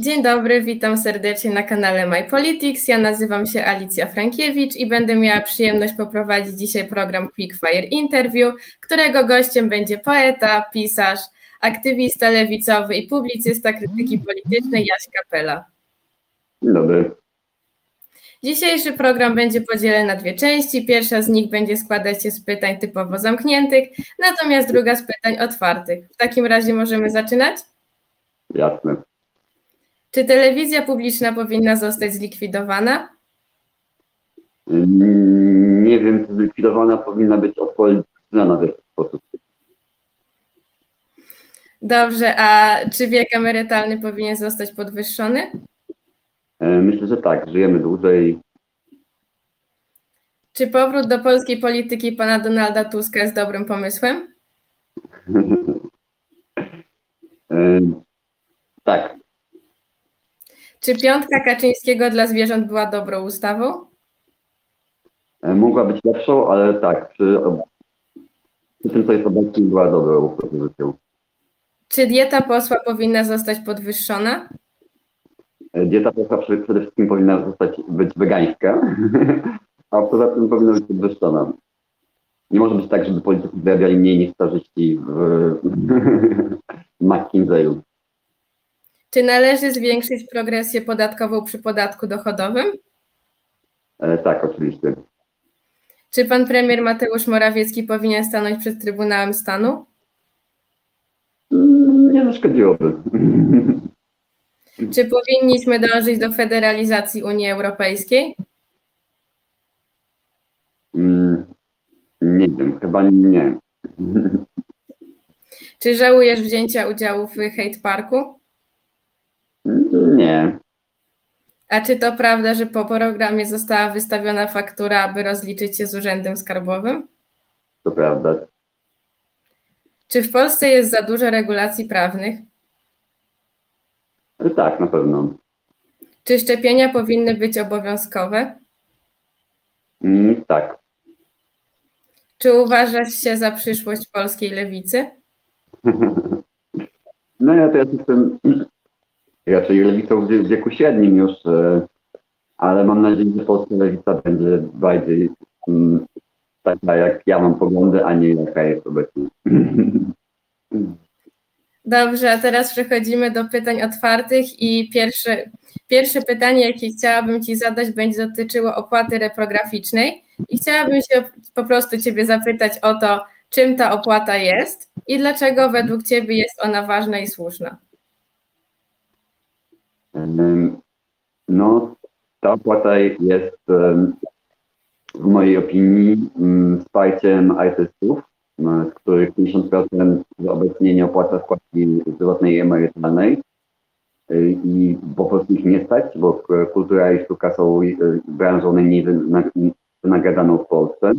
Dzień dobry, witam serdecznie na kanale My Politics. Ja nazywam się Alicja Frankiewicz i będę miała przyjemność poprowadzić dzisiaj program Quickfire Interview, którego gościem będzie poeta, pisarz, aktywista lewicowy i publicysta krytyki politycznej Jaś Kapela. Dzień dobry. Dzisiejszy program będzie podzielony na dwie części. Pierwsza z nich będzie składać się z pytań typowo zamkniętych, natomiast druga z pytań otwartych. W takim razie możemy zaczynać? Jasne. Czy telewizja publiczna powinna zostać zlikwidowana? Mm, Nie wiem, czy zlikwidowana powinna być odpolityczna w jakiś sposób. Dobrze, a czy wiek emerytalny powinien zostać podwyższony? E, Myślę, że tak, żyjemy dłużej. Czy powrót do polskiej polityki pana Donalda Tuska jest dobrym pomysłem? E, Tak, Czy piątka Kaczyńskiego dla zwierząt była dobrą ustawą? e, mogła być lepszą, ale tak, przy, przy tym, co jest obecnie, była dobrą propozycją. Czy dieta posła powinna zostać podwyższona? E, Dieta posła przede wszystkim powinna zostać być wegańska, a poza tym powinna być podwyższona. Nie może być tak, żeby politycy zarabiali mniej niż starzyści w, w McKinsey'u. Czy należy zwiększyć progresję podatkową przy podatku dochodowym? E, Tak, oczywiście. Czy pan premier Mateusz Morawiecki powinien stanąć przed Trybunałem Stanu? Mm, Nie zaszkodziłoby. Czy powinniśmy dążyć do federalizacji Unii Europejskiej? Mm, Nie wiem, chyba nie. Czy żałujesz wzięcia udziału w Hate Parku? Nie. A czy to prawda, że po programie została wystawiona faktura, aby rozliczyć się z Urzędem Skarbowym? To prawda. Czy w Polsce jest za dużo regulacji prawnych? Ale tak, na pewno. Czy szczepienia powinny być obowiązkowe? Mm, Tak. Czy uważasz się za przyszłość polskiej lewicy? No ja teraz jestem raczej lewicą w wie- wieku średnim już, e, ale mam nadzieję, że polska lewica będzie bardziej mm, taka, jak ja mam poglądy, a nie jaka jest obecnie. Dobrze, a teraz przechodzimy do pytań otwartych i pierwsze, pierwsze pytanie, jakie chciałabym Ci zadać, będzie dotyczyło opłaty reprograficznej i chciałabym się po prostu Ciebie zapytać o to, czym ta opłata jest i dlaczego według Ciebie jest ona ważna i słuszna. No, ta opłata jest w mojej opinii wsparciem artystów, z których 50% obecnie nie opłaca składki zdrowotnej i emerytalnej. Y, I po prostu ich nie stać, bo kultura i sztuka są branżą najmniej wyna- wynagradzaną w Polsce.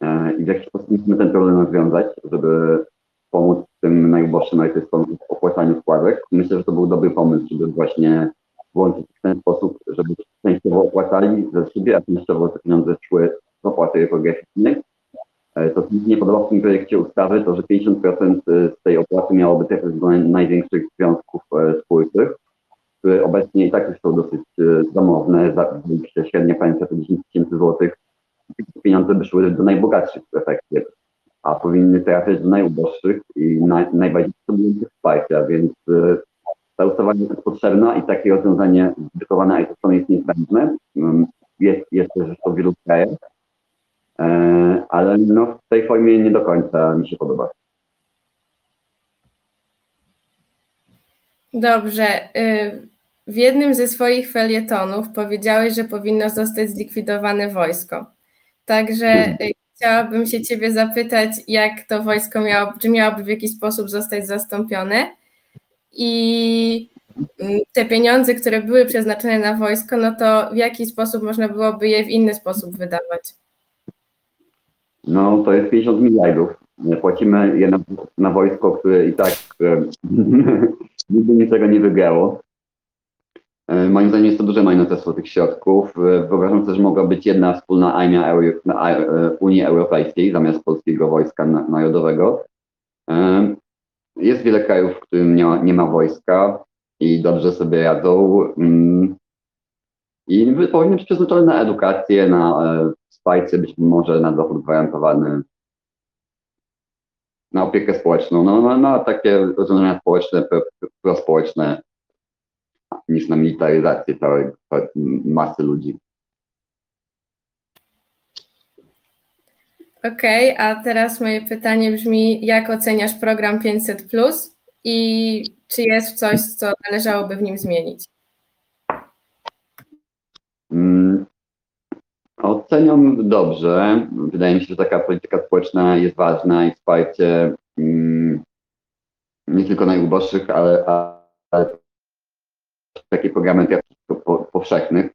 E, I w jaki sposób musimy ten problem rozwiązać, żeby pomóc tym najuboższym artystom w opłacaniu składek. Myślę, że to był dobry pomysł, żeby właśnie włączyć w ten sposób, żeby częściowo opłacali ze siebie, a częściowo te pieniądze szły z opłaty reprograficznej. E, To, co mi nie podoba w tym projekcie ustawy, to że 50% z tej opłaty miałoby trafiać do naj- największych związków e, twórczych, które obecnie i tak już są dosyć e, zamowne, za średnia pensja to 10 tysięcy złotych. Te pieniądze by szły do najbogatszych w efekcie a powinny trafiać do najuboższych i naj, najbardziej potrzebujących wsparcia, więc y, ta ustawa jest potrzebna i takie rozwiązanie zbytowane artystom jest niezbędne. Jest, jest też zresztą w wielu krajach, e, ale no, w tej formie nie do końca mi się podoba. Dobrze. y, W jednym ze swoich felietonów powiedziałeś, że powinno zostać zlikwidowane wojsko. Także y, chciałabym się Ciebie zapytać, jak to wojsko miało, czy miałoby w jakiś sposób zostać zastąpione i mm, te pieniądze, które były przeznaczone na wojsko, no to w jaki sposób można byłoby je w inny sposób wydawać? No to jest 50 miliardów. Płacimy je na, na wojsko, które i tak nigdy niczego nie wygrało. E, Moim zdaniem jest to duże marnotrawstwo tych środków. E, Wyobrażam sobie, że mogła być jedna wspólna armia e, Unii Europejskiej zamiast polskiego wojska na- narodowego. Jest wiele krajów, w którym nie ma, nie ma wojska. i dobrze sobie radzą. mm, I powinny być przeznaczone na edukację, na wsparcie, być może na dochód gwarantowany, na opiekę społeczną, no, na, na takie rozwiązania społeczne, pro, prospołeczne, niż na militaryzację całej masy ludzi. Okej, a teraz moje pytanie brzmi, jak oceniasz program 500 i czy jest coś, co należałoby w nim zmienić? Mm, Oceniam dobrze. Wydaje mi się, że taka polityka społeczna jest ważna i wsparcie mm, nie tylko najuboższych, ale, ale jak po- powszechnych.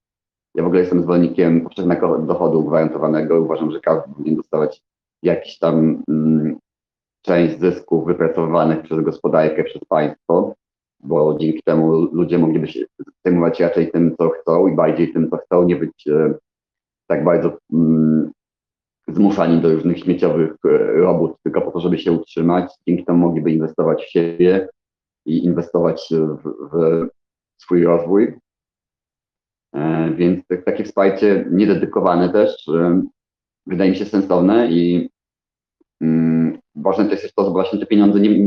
Ja w ogóle jestem zwolennikiem powszechnego dochodu gwarantowanego. Uważam, że każdy powinien dostawać jakiś tam mm, część zysków wypracowanych przez gospodarkę, przez państwo, bo dzięki temu ludzie mogliby się zajmować raczej tym, co chcą i bardziej tym, co chcą, nie być e, tak bardzo mm, zmuszani do różnych śmieciowych e, robót tylko po to, żeby się utrzymać. Dzięki temu mogliby inwestować w siebie i inwestować w, w swój rozwój. E, Więc tak- takie wsparcie niededykowane też e, wydaje mi się sensowne i mm, ważne też jest to, że właśnie te pieniądze nie,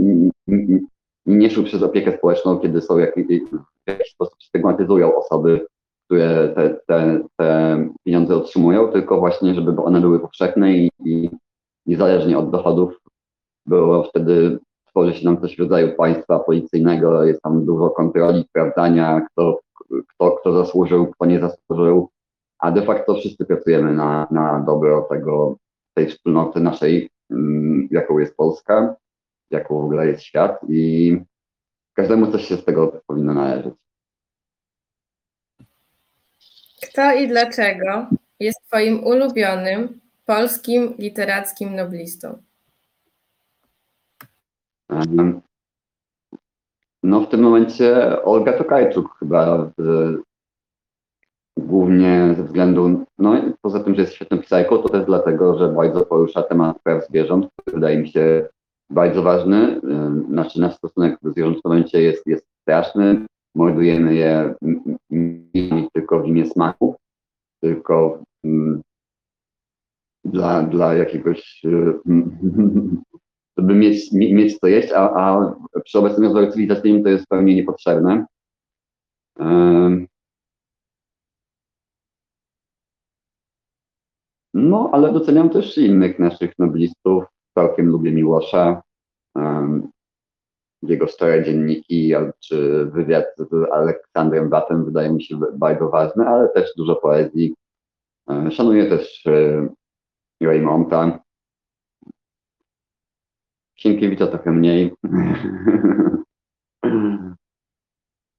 nie- nie szły przez opiekę społeczną, kiedy są jak, w jakiś sposób stygmatyzują osoby, które te, te, te pieniądze otrzymują, tylko właśnie, żeby one były powszechne i, i niezależnie od dochodów było wtedy tworzy się nam coś w rodzaju państwa policyjnego, jest tam dużo kontroli, sprawdzania, kto, kto, kto zasłużył, kto nie zasłużył, a de facto wszyscy pracujemy na, na dobro tego, tej wspólnoty naszej, mm, jaką jest Polska, jaką w ogóle jest świat i każdemu coś się z tego powinno należeć. Kto i dlaczego jest Twoim ulubionym polskim literackim noblistą? No w tym momencie Olga Tokarczuk chyba e, głównie ze względu, no poza tym, że jest świetną pisarką, to też dlatego, że bardzo porusza temat praw zwierząt, który wydaje mi się bardzo ważny. Znaczy nasz stosunek do zwierząt w tym momencie jest, jest straszny. Mordujemy je nie tylko w imię smaku, tylko mm, dla, dla jakiegoś e, żeby mieć, mie- mieć co jeść, a, a przy obecnym rozwoju cywilizacyjnym to jest zupełnie niepotrzebne. No, ale doceniam też innych naszych noblistów. Całkiem lubię Miłosza, em, jego stare dzienniki, czy wywiad z Aleksandrem Batem wydaje mi się bardzo ważny, ale też dużo poezji. Szanuję też e, Raymonta. Sienkiewicza trochę mniej.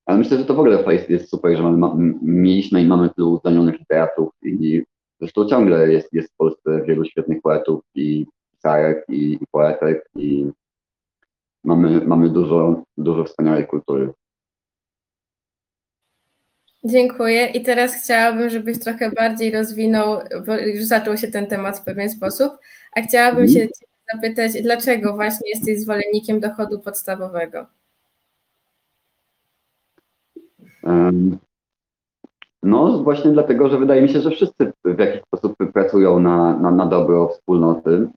Ale myślę, że to w ogóle jest, super, że mamy, mieliśmy i mamy tylu uznanionych literatów i zresztą ciągle jest, jest w Polsce wielu świetnych poetów i pisarek i, i poetek i mamy, mamy dużo, dużo wspaniałej kultury. Dziękuję. I teraz chciałabym, żebyś trochę bardziej rozwinął, bo już zaczął się ten temat w pewien sposób, a chciałabym Mhm. się Ciebie zapytać, dlaczego właśnie jesteś zwolennikiem dochodu podstawowego? No właśnie dlatego, że wydaje mi się, że wszyscy w jakiś sposób pracują na, na, na dobro wspólnoty,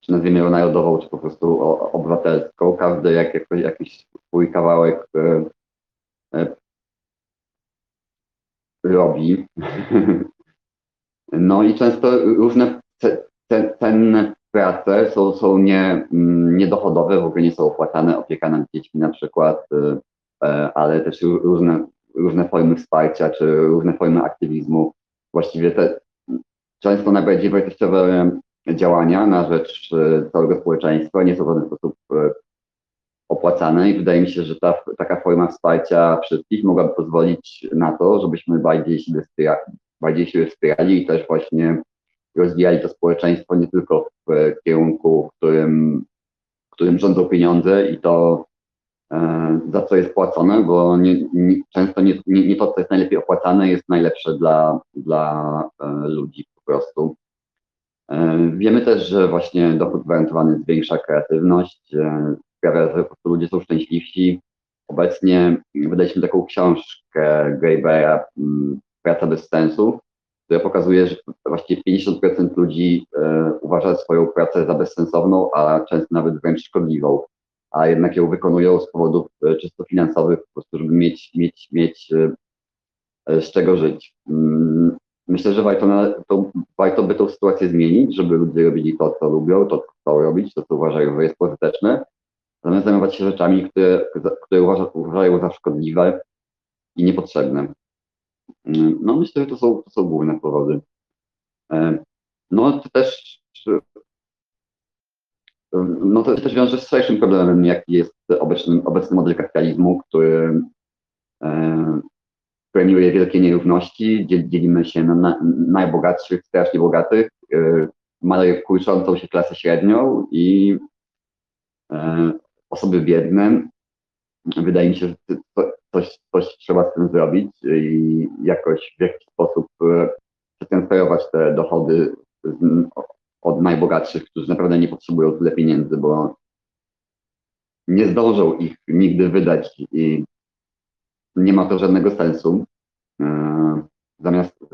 czy nazwijmy ją narodową, czy po prostu obywatelską. Każdy jak, jak, jakiś swój kawałek e, e, robi. No i często różne ce- cenne prace są, są nie, mm, niedochodowe, w ogóle nie są opłacane, opieka nad dziećmi na przykład, y, e, ale też ró- różne, różne formy wsparcia, czy różne formy aktywizmu. Właściwie te często najbardziej wartościowe działania na rzecz e, całego społeczeństwa nie są w żaden sposób e, opłacane i wydaje mi się, że ta taka forma wsparcia wszystkich mogłaby pozwolić na to, żebyśmy bardziej siebie wspierali, bardziej siebie wspierali i też właśnie rozwijali to społeczeństwo nie tylko w kierunku, w którym, w którym rządzą pieniądze i to e, za co jest płacone, bo nie, nie, często nie, nie, to, co jest najlepiej opłacane, jest najlepsze dla, dla e, ludzi po prostu. E, Wiemy też, że właśnie dochód gwarantowany zwiększa kreatywność, sprawia, że po prostu ludzie są szczęśliwsi, obecnie wydaliśmy taką książkę Grabera mm, Praca bez sensu, która pokazuje, że właściwie 50% ludzi e, uważa swoją pracę za bezsensowną, a często nawet wręcz szkodliwą, a jednak ją wykonują z powodów e, czysto finansowych, po prostu, żeby mieć, mieć, mieć e, z czego żyć. Mm, Myślę, że warto, na, to, warto by tą sytuację zmienić, żeby ludzie robili to, co lubią, to, co chcą robić, to, co uważają, że jest pożyteczne, zamiast zajmować się rzeczami, które, które uważa, uważają za szkodliwe i niepotrzebne. No myślę, że to są, to są główne powody. E, No to też no to też wiąże się z szerszym problemem, jaki jest obecny, obecny model kapitalizmu, który e, premiuje wielkie nierówności, dziel- dzielimy się na, na najbogatszych, strasznie bogatych, e, mamy kurczącą się klasę średnią i e, osoby biedne. Wydaje mi się, że coś, coś trzeba z tym zrobić i jakoś w jakiś sposób e, przetransferować te dochody od najbogatszych, którzy naprawdę nie potrzebują tyle pieniędzy, bo nie zdążą ich nigdy wydać i nie ma to żadnego sensu. E, Zamiast e,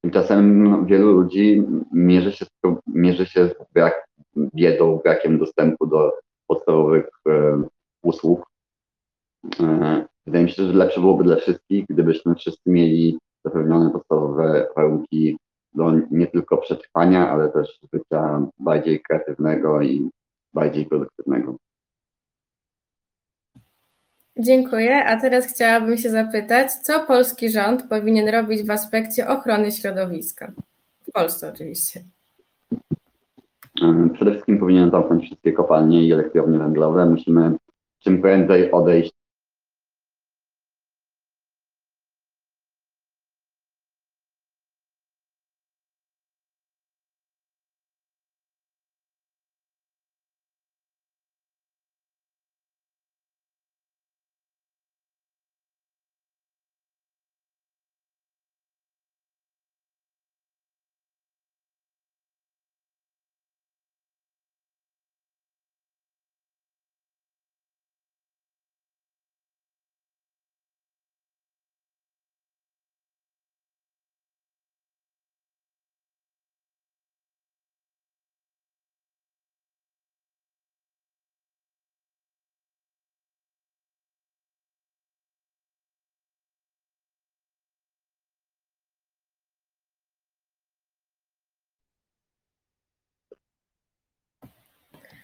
tymczasem wielu ludzi mierzy się, mierzy się z brak, biedą, brakiem dostępu do podstawowych usług. E, Wydaje mi się, że lepsze byłoby dla wszystkich, gdybyśmy wszyscy mieli zapewnione podstawowe warunki do nie tylko przetrwania, ale też życia bardziej kreatywnego i bardziej produktywnego. Dziękuję. A teraz chciałabym się zapytać, co polski rząd powinien robić w aspekcie ochrony środowiska? W Polsce oczywiście. E, Przede wszystkim powinien zamknąć wszystkie kopalnie i elektrownie węglowe. Musimy czym prędzej odejść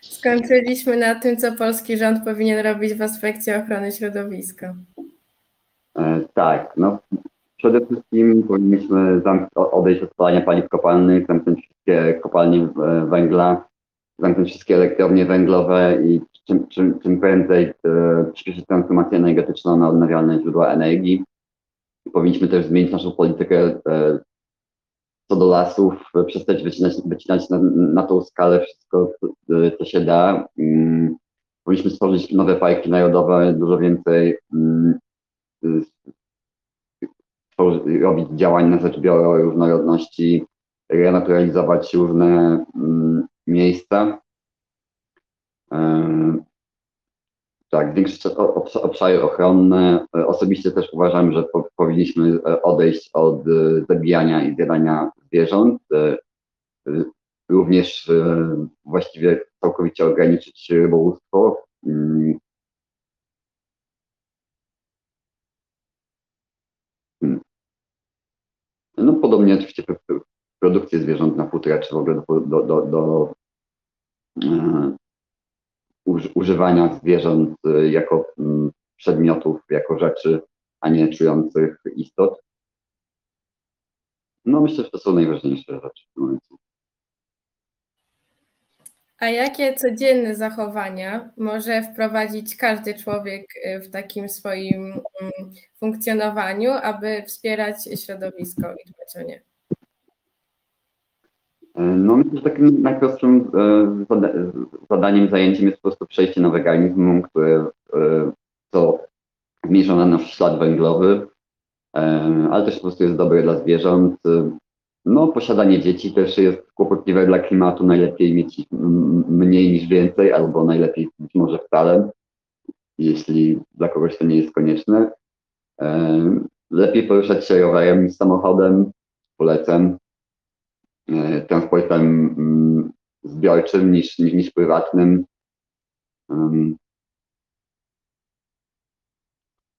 Skończyliśmy na tym, co polski rząd powinien robić w aspekcie ochrony środowiska. E, Tak, no przede wszystkim powinniśmy odejść od spalania paliw kopalnych, zamknąć wszystkie kopalnie e, węgla, zamknąć wszystkie elektrownie węglowe i czym, czym, czym prędzej e, przyspieszyć transformację energetyczną na odnawialne źródła energii. Powinniśmy też zmienić naszą politykę do lasów, e, przestać wycinać, wycinać na, na tą skalę wszystko, co, e, się da. Mm, Powinniśmy stworzyć nowe parki narodowe, dużo więcej mm, robić działań na rzecz bioróżnorodności, renaturalizować różne mm, miejsca. Tak, obsz- obszary ochronne. E, Osobiście też uważam, że po, powinniśmy e, odejść od e, zabijania i zjadania zwierząt. Również właściwie całkowicie ograniczyć rybołówstwo. Mm, No podobnie oczywiście produkcję zwierząt na futra, czy w ogóle do, do, do, do używania zwierząt e, jako mm, przedmiotów, jako rzeczy, a nie czujących istot. No myślę, że to są najważniejsze rzeczy w tym momencie. A jakie codzienne zachowania może wprowadzić każdy człowiek y, w takim swoim mm, funkcjonowaniu, aby wspierać środowisko i dbać o nie? E, No myślę, że takim najprostszym e, zada zadaniem, zajęciem jest po prostu przejście na weganizm, które e, co zmniejsza na nasz ślad węglowy, e, ale też po prostu jest dobre dla zwierząt. E, No posiadanie dzieci też jest kłopotliwe dla klimatu, najlepiej mieć mniej niż więcej, albo najlepiej być może wcale. jeśli dla kogoś to nie jest konieczne. E, lepiej poruszać się rowerem niż samochodem, polecam. E, transportem mm, zbiorczym niż, niż, niż prywatnym.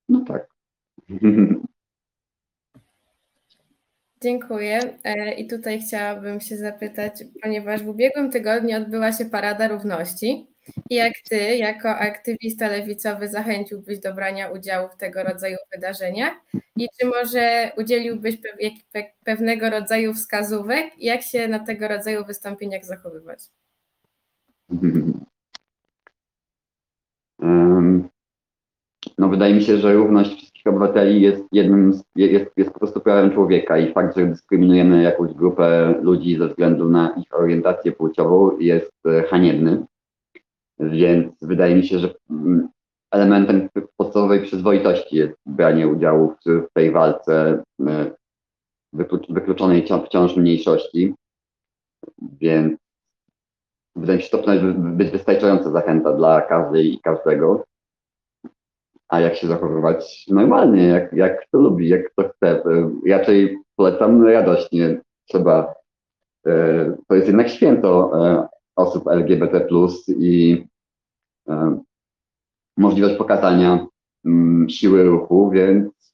No tak. Dziękuję. E, I tutaj chciałabym się zapytać, ponieważ w ubiegłym tygodniu odbyła się Parada Równości. Jak ty, jako aktywista lewicowy, zachęciłbyś do brania udziału w tego rodzaju wydarzeniach? I czy może udzieliłbyś pewnego rodzaju wskazówek, jak się na tego rodzaju wystąpieniach zachowywać? No wydaje mi się, że równość wszystkich obywateli jest jednym z, jest, jest po prostu prawem człowieka i fakt, że dyskryminujemy jakąś grupę ludzi ze względu na ich orientację płciową jest e, haniebny. Więc wydaje mi się, że mm, elementem podstawowej przyzwoitości jest branie udziału w, tej walce e, wyklucz, wykluczonej wciąż- mniejszości. Więc wydaje mi się, że to powinna być wystarczająca zachęta dla każdej i każdego. A jak się zachowywać normalnie, jak, jak kto lubi, jak kto chce. E, Raczej polecam radośnie. Trzeba. e, To jest jednak święto osób LGBT i możliwość pokazania mm, siły ruchu, więc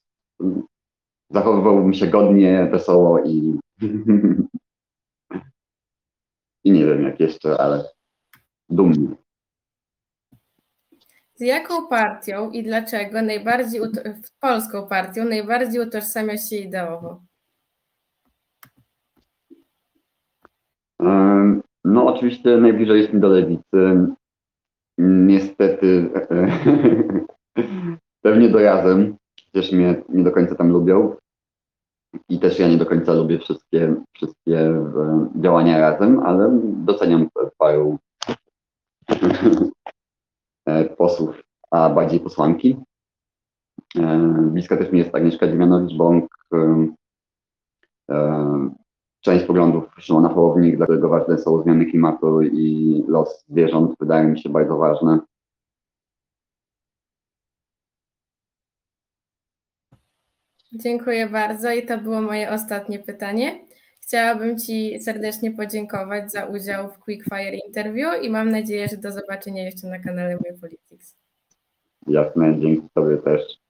zachowywałbym się godnie, wesoło i i nie wiem jak jeszcze, ale dumnie. Z jaką partią i dlaczego najbardziej, polską partią, najbardziej utożsamiasz się ideowo? Em, No oczywiście najbliżej jest mi do lewicy. Niestety pewnie do razem, chociaż mnie nie do końca tam lubią. I też ja nie do końca lubię wszystkie, wszystkie e, działania razem, ale doceniam paru e, posłów, a bardziej posłanki. E, Bliska też mi jest Agnieszka Dziemianowicz-Bąk. Część poglądów Szymona Hołownik, dla którego ważne są zmiany klimatu i los zwierząt, wydają mi się bardzo ważne. Dziękuję bardzo i to było moje ostatnie pytanie. Chciałabym Ci serdecznie podziękować za udział w Quickfire Interview i mam nadzieję, że do zobaczenia jeszcze na kanale My Politics. Jasne, dzięki Tobie też.